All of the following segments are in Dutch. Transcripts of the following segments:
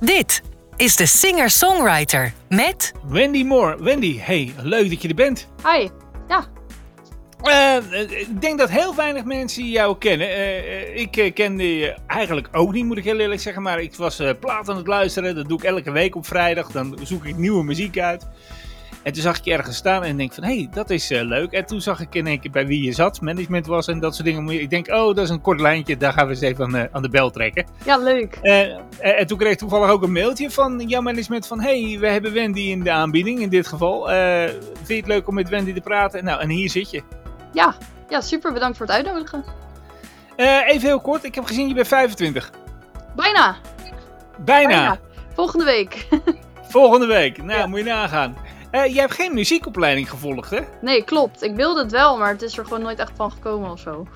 Dit is de singer-songwriter met Wendy Moore. Wendy, hey, leuk dat je er bent. Hi. Ja. Uh, ik denk dat heel weinig mensen jou kennen. Uh, ik uh, kende je eigenlijk ook niet, moet ik heel eerlijk zeggen. Maar ik was plaat aan het luisteren. Dat doe ik elke week op vrijdag. Dan zoek ik nieuwe muziek uit. En toen zag ik je ergens staan en denk van, hé, hey, dat is uh, leuk. En toen zag ik in één keer bij wie je zat, management was en dat soort dingen. Ik denk, oh, dat is een kort lijntje, daar gaan we eens even aan, uh, aan de bel trekken. Ja, leuk. Uh, en toen kreeg ik toevallig ook een mailtje van jouw management van, hey, we hebben Wendy in de aanbieding in dit geval. vind je het leuk om met Wendy te praten? Nou, en hier zit je. Ja, ja super, bedankt voor het uitnodigen. even heel kort, ik heb gezien, je bent 25. Bijna. Bijna. Bijna. Volgende week. Volgende week. Nou, ja. moet je nagaan. Uh, jij hebt geen muziekopleiding gevolgd, hè? Nee, klopt. Ik wilde het wel, maar het is er gewoon nooit echt van gekomen of zo.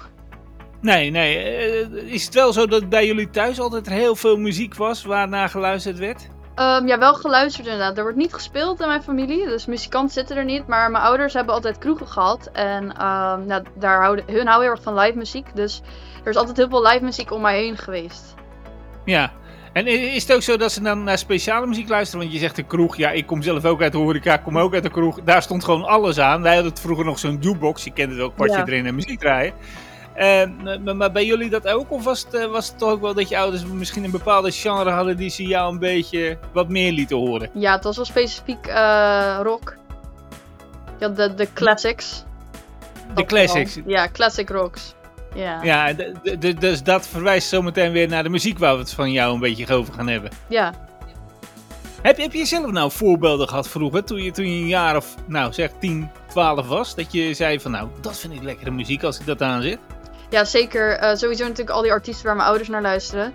Nee, nee. Uh, is het wel zo dat bij jullie thuis altijd heel veel muziek was waarna geluisterd werd? Um, ja, wel geluisterd inderdaad. Er wordt niet gespeeld in mijn familie, dus muzikanten zitten er niet. Maar mijn ouders hebben altijd kroegen gehad. En um, nou, daar houden, hun houden heel erg van live muziek. Dus er is altijd heel veel live muziek om mij heen geweest. Ja, en is het ook zo dat ze dan naar speciale muziek luisteren? Want je zegt de kroeg, ja, ik kom zelf ook uit de horeca, ik kom ook uit de kroeg. Daar stond gewoon alles aan. Wij hadden vroeger nog zo'n jukebox, je kent het ook, kwartje ja. erin en muziek draaien. Uh, maar, bij jullie dat ook? Of was het, uh, was het toch ook wel dat je ouders misschien een bepaalde genre hadden die ze jou een beetje wat meer lieten horen? Ja, het was wel specifiek uh, rock. Ja, de, de classics. De classics? Ja, classic rocks. Ja, ja dus dat verwijst zometeen weer naar de muziek waar we het van jou een beetje over gaan hebben. Ja. Heb, heb je zelf nou voorbeelden gehad vroeger, toen je, toen je een jaar of, nou zeg 10, 12 was, dat je zei van nou, dat vind ik lekkere muziek als ik dat aanzet? Ja, zeker. Uh, sowieso natuurlijk al die artiesten waar mijn ouders naar luisteren.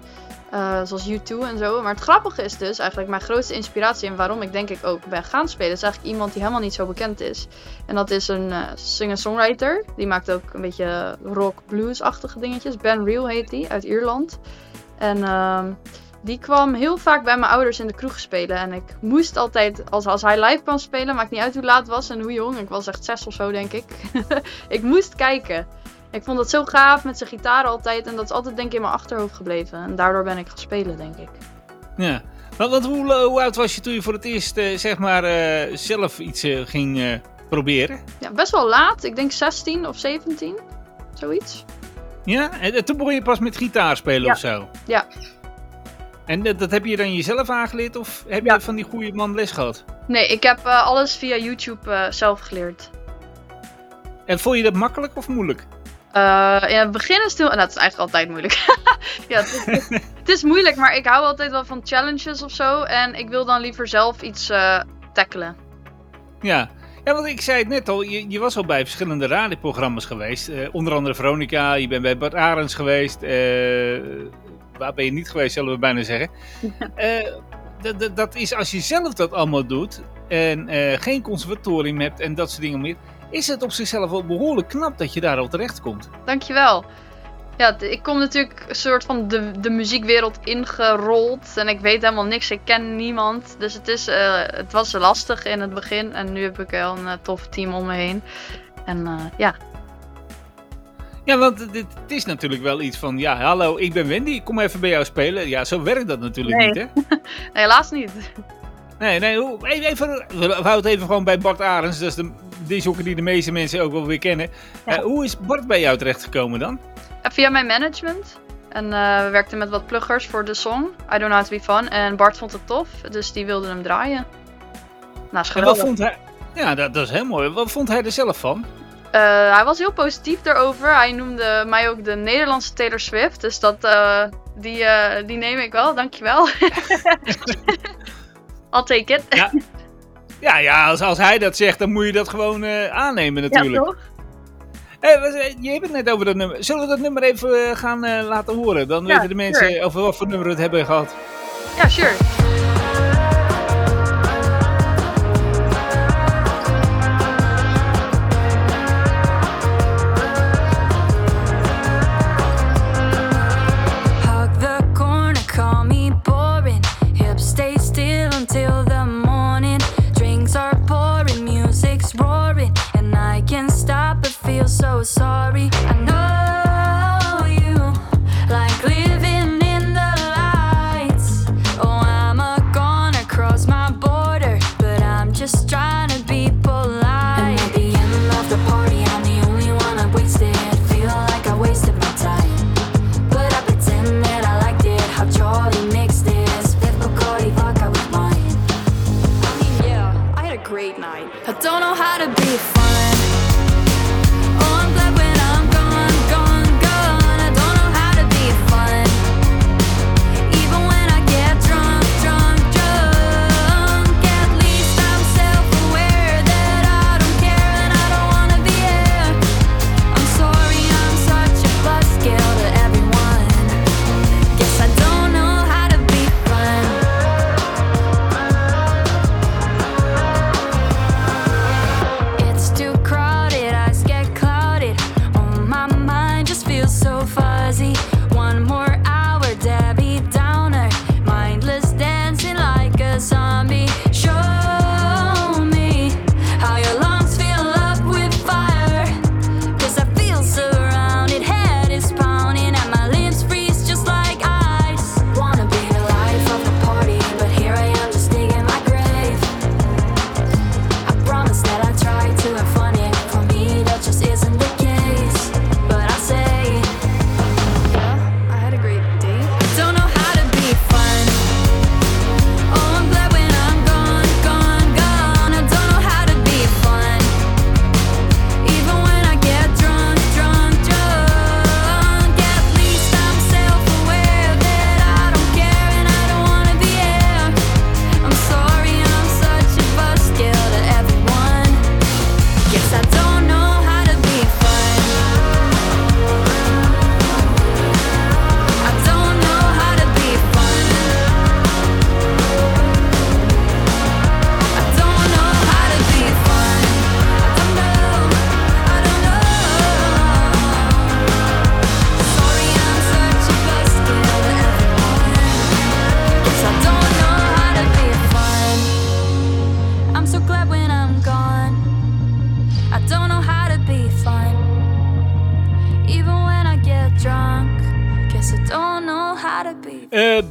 Uh, zoals U2 en zo. Maar het grappige is dus eigenlijk mijn grootste inspiratie en waarom ik denk ik ook ben gaan spelen. is eigenlijk iemand die helemaal niet zo bekend is. En dat is een uh, singer-songwriter. Die maakt ook een beetje rock blues-achtige dingetjes. Ben Real heet die, uit Ierland. En uh, die kwam heel vaak bij mijn ouders in de kroeg spelen. En ik moest altijd, als, als hij live kwam spelen, maakt niet uit hoe laat het was en hoe jong. Ik was echt zes of zo, denk ik. ik moest kijken. Ik vond het zo gaaf met zijn gitaar altijd. En dat is altijd denk ik in mijn achterhoofd gebleven. En daardoor ben ik gaan spelen, denk ik. Ja. Want, hoe, hoe, oud was je toen je voor het eerst uh, zeg maar, uh, zelf iets uh, ging proberen? Ja, best wel laat. Ik denk 16 of 17. Zoiets. Ja? En toen begon je pas met gitaar spelen ja. of zo? Ja. En dat, dat, heb je dan jezelf aangeleerd of heb ja. je van die goede man les gehad? Nee, ik heb alles via YouTube zelf geleerd. En vond je dat makkelijk of moeilijk? Uh, in het begin is het heel... dat is eigenlijk altijd moeilijk. ja, het is, het is, moeilijk, maar ik hou altijd wel van challenges of zo. En ik wil dan liever zelf iets uh, tackelen. Ja. ja, want ik zei het net al. Je, je was al bij verschillende radioprogramma's geweest. Uh, onder andere Veronica, je bent bij Bart Arends geweest. waar ben je niet geweest, zullen we bijna zeggen. dat is als je zelf dat allemaal doet. En geen conservatorium hebt en dat soort dingen meer is het op zichzelf wel behoorlijk knap dat je daar al terecht komt. Dankjewel. Ja, ik kom natuurlijk een soort van de, de muziekwereld ingerold en ik weet helemaal niks, ik ken niemand. Dus het, is, uh, het was lastig in het begin en nu heb ik wel een uh, tof team om me heen. En uh, ja. Ja, want dit, het is natuurlijk wel iets van, ja, hallo, ik ben Wendy, ik kom even bij jou spelen. Ja, zo werkt dat natuurlijk nee. niet, hè? nee, helaas niet. Nee, nee, even, we houden het even gewoon bij Bart Arends. Dat is de disjoker die de meeste mensen ook wel weer kennen. Ja. Uh, hoe is Bart bij jou terechtgekomen dan? Ja, via mijn management. En uh, we werkten met wat pluggers voor de song. I Don't Know How To Be Fun. En Bart vond het tof, dus die wilde hem draaien. Nou, en wat vond hij... Ja, dat, dat, is heel mooi. Wat vond hij er zelf van? Uh, hij was heel positief daarover. Hij noemde mij ook de Nederlandse Taylor Swift. Dus dat, die, die neem ik wel, dankjewel. I'll take it. Ja, ja, ja als, als hij dat zegt, dan moet je dat gewoon uh, aannemen natuurlijk. Ja, toch? Hey, je hebt het net over dat nummer. Zullen we dat nummer even gaan uh, laten horen? Dan ja, weten de mensen sure. over wat voor nummer we het hebben gehad. Ja, sure.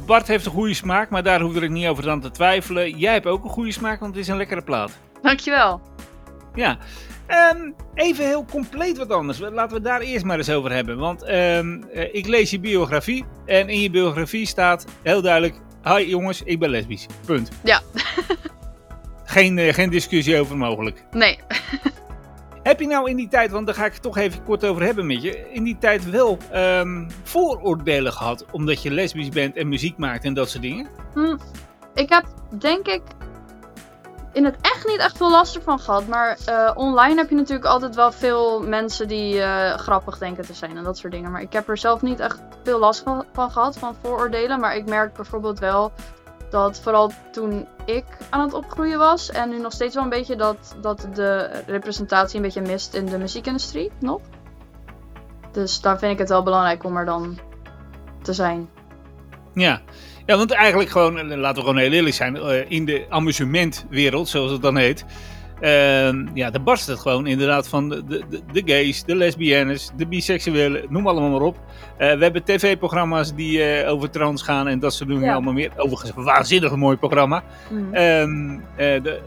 Bart heeft een goede smaak, maar daar hoef ik niet over aan te twijfelen. Jij hebt ook een goede smaak, want het is een lekkere plaat. Dankjewel. Ja. Ehm, even heel compleet wat anders. Laten we daar eerst maar eens over hebben. Want ehm, eh, ik lees je biografie. En in je biografie staat heel duidelijk: Hi jongens, ik ben lesbisch. Punt. Ja. geen, eh, geen discussie over mogelijk. Nee. Heb je nou in die tijd, want daar ga ik het toch even kort over hebben met je, in die tijd wel ehm, vooroordelen gehad omdat je lesbisch bent en muziek maakt en dat soort dingen? Hm, ik heb denk ik in het echt niet echt veel last ervan gehad. Maar eh, online heb je natuurlijk altijd wel veel mensen die eh, grappig denken te zijn en dat soort dingen. Maar ik heb er zelf niet echt veel last van, van gehad, van vooroordelen. Maar ik merk bijvoorbeeld wel dat vooral toen ik aan het opgroeien was en nu nog steeds wel een beetje dat, dat de representatie een beetje mist in de muziekindustrie nog. Dus daar vind ik het wel belangrijk om er dan te zijn. Ja, ja want eigenlijk gewoon, laten we gewoon heel eerlijk zijn, eh, in de amusementwereld, zoals het dan heet, uh, ja, daar barst het gewoon inderdaad van de, de, de gays, de lesbiennes, de biseksuelen, noem allemaal maar op. Uh, we hebben tv-programma's die uh, over trans gaan en dat soort dingen Ja. allemaal meer. Overigens een waanzinnig mooi programma. Mhm. Ehm, eh, de,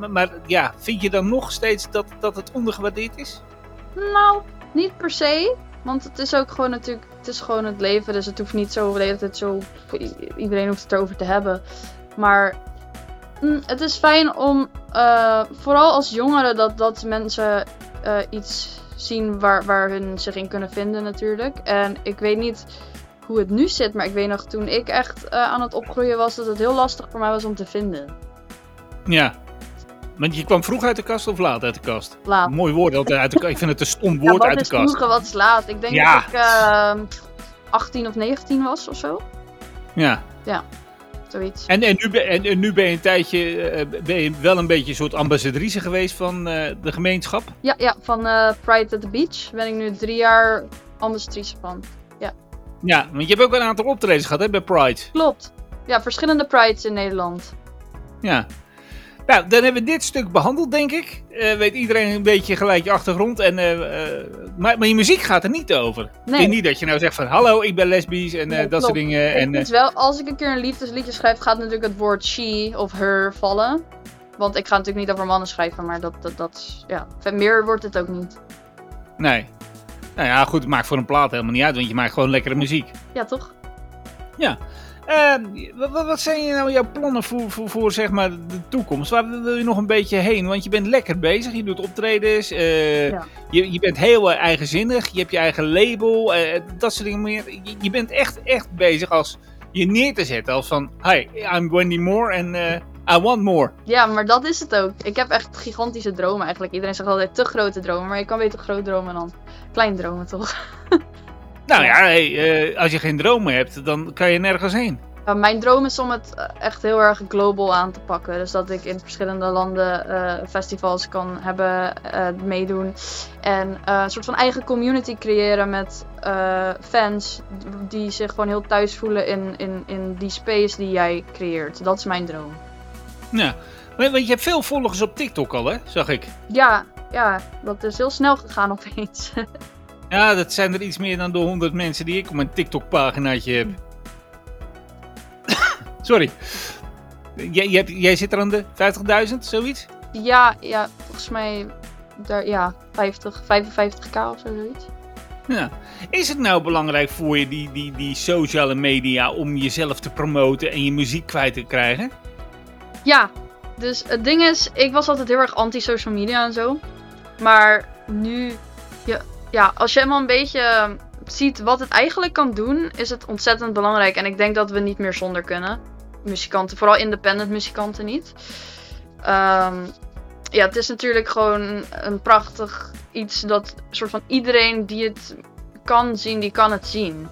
eh, maar, ja, vind je dan nog steeds dat, dat het ondergewaardeerd is? Nou, niet per se. Want het is ook gewoon natuurlijk, het is gewoon het leven. Dus het hoeft niet zo de hele tijd zo, iedereen hoeft het erover te hebben. Maar mm, het is fijn om, eh, vooral als jongeren, dat, dat mensen eh, iets zien waar, waar hun zich in kunnen vinden natuurlijk. En ik weet niet hoe het nu zit, maar ik weet nog toen ik echt eh, aan het opgroeien was, dat het heel lastig voor mij was om te vinden. Ja. Want je kwam vroeg uit de kast of laat uit de kast? Laat. Mooi woord uit de. Ik vind het een stom Ja, woord wat uit de is kast. vroeger, wat is laat? Ik denk Ja. dat ik eh, 18 of 19 was of zo. Ja. Zoiets. En, en, nu, ben- en, en nu ben je een tijdje eh, ben je wel een beetje een soort ambassadrice geweest van eh, de gemeenschap. Ja, ja van eh, Pride at the Beach ben ik nu drie jaar ambassadrice van. Ja, want je hebt ook een aantal optredens gehad hè, bij Pride. Klopt. Ja, verschillende Prides in Nederland. Ja. Nou, dan hebben we dit stuk behandeld, denk ik. Eh, weet iedereen een beetje gelijk je achtergrond. En, eh, eh, maar, maar je muziek gaat er niet over. Ik Nee. denk niet dat je nou zegt van... Hallo, ik ben lesbisch en Nee, dat soort dingen. Ik En, moet wel, als ik een keer een liefdesliedje schrijf, gaat natuurlijk het woord she of her vallen. Want ik ga natuurlijk niet over mannen schrijven, maar dat, dat, dat ja. Meer wordt het ook niet. nee. Nou ja, goed, het maakt voor een plaat helemaal niet uit. Want je maakt gewoon lekkere muziek. Ja, toch? Eh, wat, wat- wat zijn nou jouw plannen voor, voor, voor zeg maar de toekomst? Waar wil je nog een beetje heen? Want je bent lekker bezig, je doet optredens, eh, Ja. je, je bent heel eh, eigenzinnig, je hebt je eigen label, eh, dat soort dingen meer. Je, je bent echt, echt bezig als je neer te zetten als van, hi, I'm Wendy Moore en I want more. Ja, maar dat is het ook. Ik heb echt gigantische dromen eigenlijk. Iedereen zegt altijd te grote dromen, maar je kan beter groot dromen dan klein dromen, toch? Nou ja, hey, eh, als je geen dromen hebt, dan kan je nergens heen. Ja, mijn droom is om het eh, echt heel erg global aan te pakken. Dus dat ik in verschillende landen eh, festivals kan hebben, meedoen. En een soort van eigen community creëren met fans die zich gewoon heel thuis voelen in, in, in die space die jij creëert. Dat is mijn droom. Ja, want want je hebt veel volgers op TikTok al, hè, zag ik. Ja, ja, dat is heel snel gegaan opeens. Ja, dat zijn er iets meer dan de 100 mensen die ik op mijn TikTok-paginaatje heb. Sorry. Jij, jij, zit er aan de 50.000, zoiets? ja, ja, volgens mij daar, ja, 50, 55k of zo, zoiets. Ja. Is het nou belangrijk voor je, die, die, die sociale media, om jezelf te promoten en je muziek kwijt te krijgen? Ja, dus het ding is, ik was altijd heel erg anti-social media en zo. Maar nu, ja, als je helemaal een beetje eh, ziet wat het eigenlijk kan doen, is het ontzettend belangrijk. En ik denk dat we niet meer zonder kunnen. Muzikanten, vooral independent muzikanten niet. Ehm, ja, het is natuurlijk gewoon een prachtig iets dat soort van iedereen die het kan zien, die kan het zien.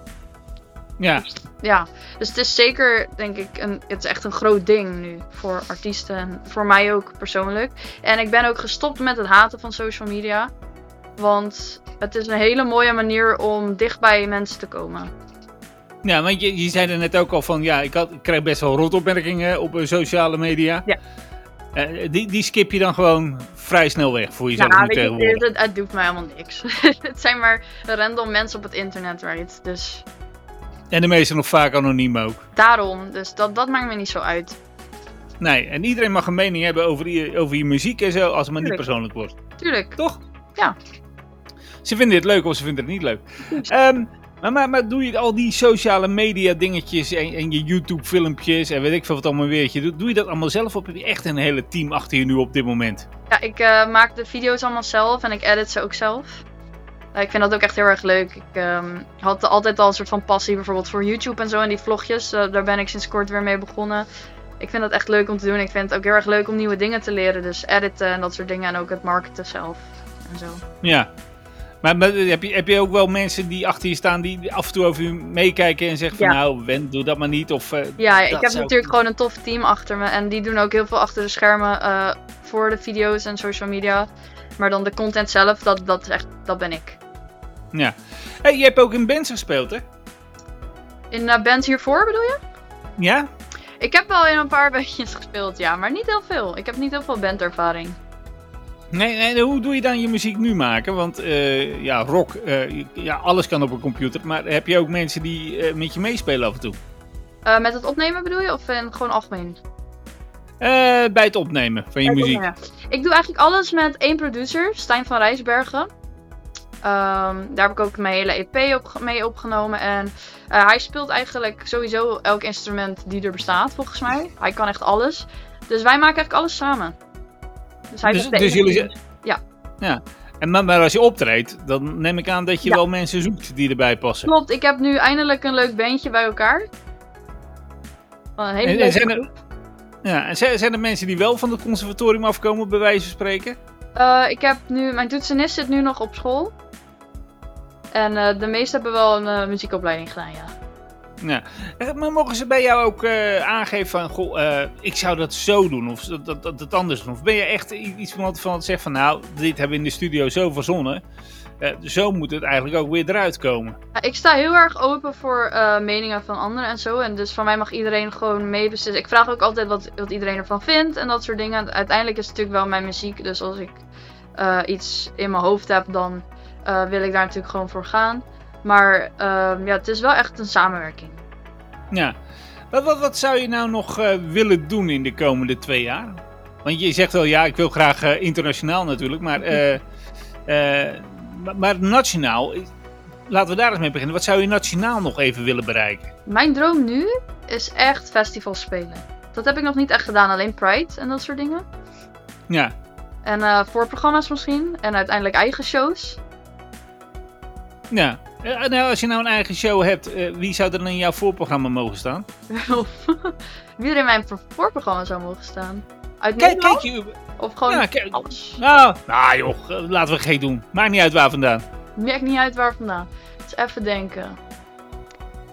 Ja, Ja, dus het is zeker, denk ik, een, het is echt een groot ding nu voor artiesten en voor mij ook persoonlijk. En ik ben ook gestopt met het haten van social media. Want het is een hele mooie manier om dicht bij mensen te komen. ja want je, je zei er net ook al van, ja, ik, had, ik krijg best wel rotopmerkingen op eh, sociale media. Ja. Eh, die, die skip je dan gewoon vrij snel weg voor jezelf Ja, nu je, tegenwoordig. het, het doet mij helemaal niks. het zijn maar random mensen op het internet, right? Dus En de meeste nog vaak anoniem ook. Daarom, dus dat, dat maakt me niet zo uit. Nee, en iedereen mag een mening hebben over je, over je muziek en zo, als het maar niet persoonlijk wordt. Tuurlijk. Toch? Ja. Ze vinden het leuk of ze vinden het niet leuk. Ehm, maar, maar, maar doe je al die sociale media dingetjes en, en je YouTube filmpjes en weet ik veel wat allemaal weertje. Doe, doe je dat allemaal zelf of heb je echt een hele team achter je nu op dit moment? Ja, ik eh, maak de video's allemaal zelf en ik edit ze ook zelf. Ik vind dat ook echt heel erg leuk. Ik ehm, had altijd al een soort van passie bijvoorbeeld voor YouTube en zo en die vlogjes. eh, daar ben ik sinds kort weer mee begonnen. Ik vind dat echt leuk om te doen. Ik vind het ook heel erg leuk om nieuwe dingen te leren. Dus editen en dat soort dingen en ook het marketen zelf. En zo. Ja. Maar, maar heb, je, heb je ook wel mensen die achter je staan die af en toe over je meekijken en zeggen van Ja. nou Wen, doe dat maar niet of... eh, Ja, ik heb natuurlijk gewoon een tof team achter me. En die doen ook heel veel achter de schermen eh, voor de video's en social media. Maar dan de content zelf, dat, dat, is echt, dat ben ik. Ja. Hey, je hebt ook in bands gespeeld hè? In uh, bands hiervoor bedoel je? Ja? Ik heb wel in een paar bandjes gespeeld, ja. Maar niet heel veel. Ik heb niet heel veel bandervaring. Nee, nee, hoe doe je dan je muziek nu maken? Want eh, ja, rock, eh, ja, alles kan op een computer. Maar heb je ook mensen die eh, met je meespelen af en toe? Met het opnemen bedoel je? Of gewoon algemeen? Bij het opnemen van je muziek. Ja. Ik doe eigenlijk alles met één producer, Stijn van Rijsbergen. Ehm, daar heb ik ook mijn hele EP op, mee opgenomen. En hij speelt eigenlijk sowieso elk instrument die er bestaat, volgens mij. Hij kan echt alles. Dus wij maken eigenlijk alles samen. Dus, hij Dus- dus jullie die- En maar, maar als je optreedt, dan neem ik aan dat je Ja. wel mensen zoekt die erbij passen. Klopt, ik heb nu eindelijk een leuk bandje bij elkaar. Van een hele En, leuke zijn, er, ja, en zijn, zijn er mensen die wel van het conservatorium afkomen, bij wijze van spreken? Eh, ik heb nu, mijn toetsenist zit nu nog op school. En eh, de meesten hebben wel een eh, muziekopleiding gedaan, ja. Ja. Eh, Maar mogen ze bij jou ook eh, aangeven van, goh, eh, ik zou dat zo doen of dat, dat, dat, anders doen? Of ben je echt iets van, van het zegt van, nou, dit hebben we in de studio zo verzonnen. Eh, zo moet het eigenlijk ook weer eruit komen. Ik sta heel erg open voor meningen van anderen en zo. En dus van mij mag iedereen gewoon meebeslissen. Ik vraag ook altijd wat, wat iedereen ervan vindt en dat soort dingen. Uiteindelijk is het natuurlijk wel mijn muziek. Dus als ik iets in mijn hoofd heb, dan wil ik daar natuurlijk gewoon voor gaan. Maar ehm, ja, het is wel echt een samenwerking. Ja. Wat, wat, wat zou je nou nog eh, willen doen in de komende twee jaar? Want je zegt wel, ja, ik wil graag eh, internationaal natuurlijk, maar, eh, maar, nationaal, laten we daar eens mee beginnen. Wat zou je nationaal nog even willen bereiken? Mijn droom nu is echt festivals spelen. Dat heb ik nog niet echt gedaan, alleen Pride en dat soort dingen. Ja, En voorprogramma's misschien. En uiteindelijk eigen shows. ja. Eh, nou, als je nou een eigen show hebt, eh, wie zou er dan in jouw voorprogramma mogen staan? Wie er in mijn voor- voorprogramma zou mogen staan. Uit Kijk, kijk je. Of gewoon Ja, kijk. alles. Nou, nou joh, eh, laten we gek doen. Maakt niet uit waar vandaan. Merk niet uit waar vandaan. Dus even denken.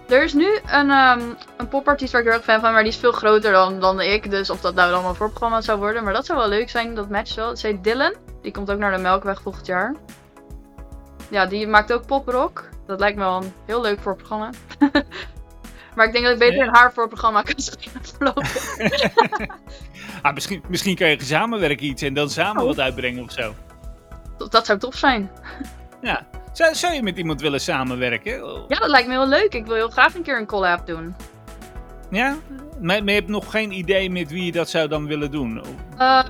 Er is nu een, ehm, een popartiest waar ik heel erg fan van, maar die is veel groter dan, dan ik. Dus of dat nou dan mijn voorprogramma zou worden. Maar dat zou wel leuk zijn, dat matcht wel. Het heet Dylan. Die komt ook naar de Melkweg volgend jaar. Ja, die maakt ook poprock. Dat lijkt me wel een heel leuk voorprogramma. maar ik denk dat ik beter in haar voorprogramma kan schrijven voorlopig. Ah, misschien, misschien kan je samenwerken iets en dan samen Oh. wat uitbrengen of zo. Dat- Dat zou tof zijn. Ja. Zou, zou je met iemand willen samenwerken? Ja, dat lijkt me heel leuk. Ik wil heel graag een keer een collab doen. Ja? Maar, maar je hebt nog geen idee met wie je dat zou dan willen doen?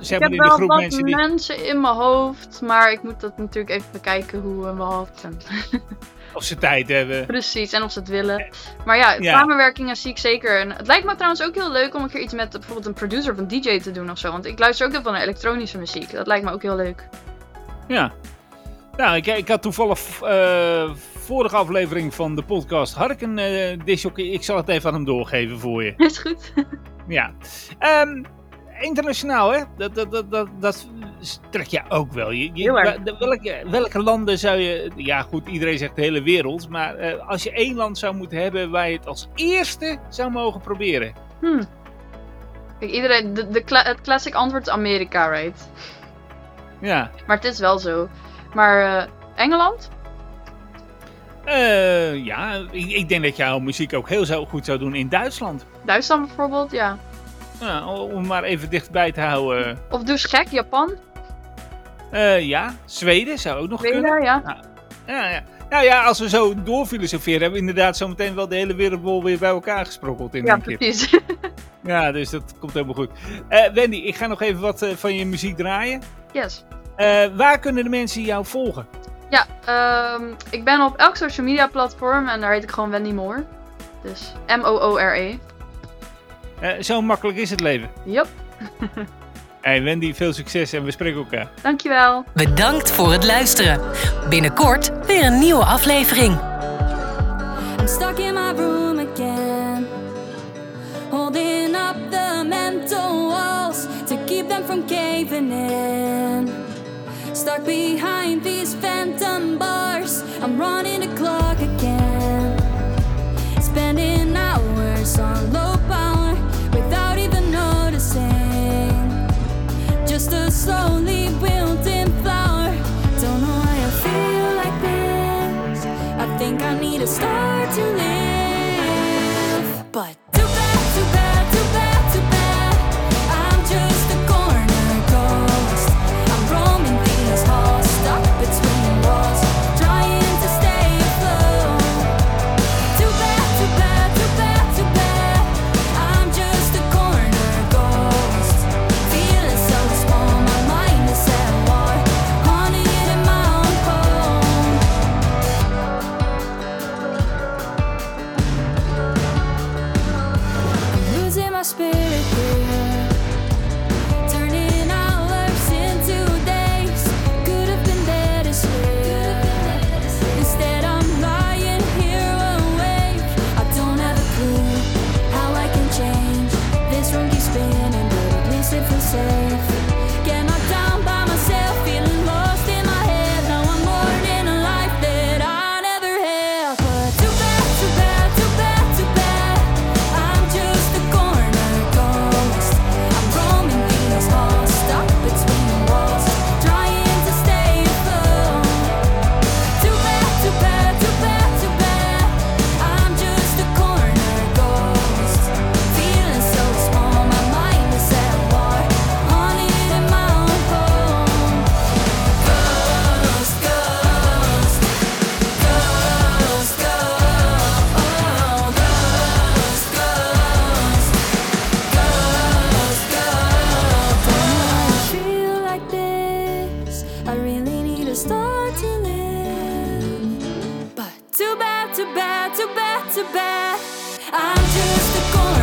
Zeg ik heb in de wel groep wat mensen die- mensen in mijn hoofd, maar ik moet dat natuurlijk even bekijken hoe en wat. En... Of ze tijd hebben? Precies, en of ze het willen. Maar ja, Ja. samenwerkingen zie ik zeker. En het lijkt me trouwens ook heel leuk om een keer iets met bijvoorbeeld een producer of een DJ te doen of zo. Want ik luister ook heel veel naar elektronische muziek. Dat lijkt me ook heel leuk. Ja. Nou, ik, ik had toevallig eh, vorige aflevering van de podcast had ik een eh disjockey. Ik zal het even aan hem doorgeven voor je. Is goed. Ja. Ehm, internationaal, hè? Dat, dat, dat, dat, dat trek je ook wel. Je, je- welke, welke landen zou je... Ja, goed, iedereen zegt de hele wereld. Maar eh, als je één land zou moeten hebben waar je het als eerste zou mogen proberen. Hm. Kijk, iedereen, de, de cla- het classic antwoord is Amerika, right? Ja. Maar het is wel zo. Maar eh, Engeland? Eh, ja, ik, ik denk dat jouw muziek ook heel zo goed zou doen in Duitsland. Duitsland bijvoorbeeld, ja. Ja, om maar even dichtbij te houden. Of dus gek, Japan? Eh, ja, Zweden zou ook nog kunnen. Zweden, ja. Ja, ja. Nou ja, als we zo doorfilosoferen, hebben we inderdaad zometeen wel de hele wereldbol weer bij elkaar gesprokkeld in Ja, één keer. precies. Ja, dus dat komt helemaal goed. Eh, Wendy, ik ga nog even wat eh, van je muziek draaien. yes. Eh, waar kunnen de mensen jou volgen? Ja, ehm, ik ben op elk social media platform en daar heet ik gewoon Wendy Moore. Dus M-O-O-R-E. Eh, zo makkelijk is het leven. Yup, Hey Wendy, veel succes en we spreken elkaar. dankjewel. Bedankt voor het luisteren. Binnenkort weer een nieuwe aflevering. I'm stuck in my room Stuck behind these phantom bars. I'm running too bad, too bad, too bad. I'm just a corner.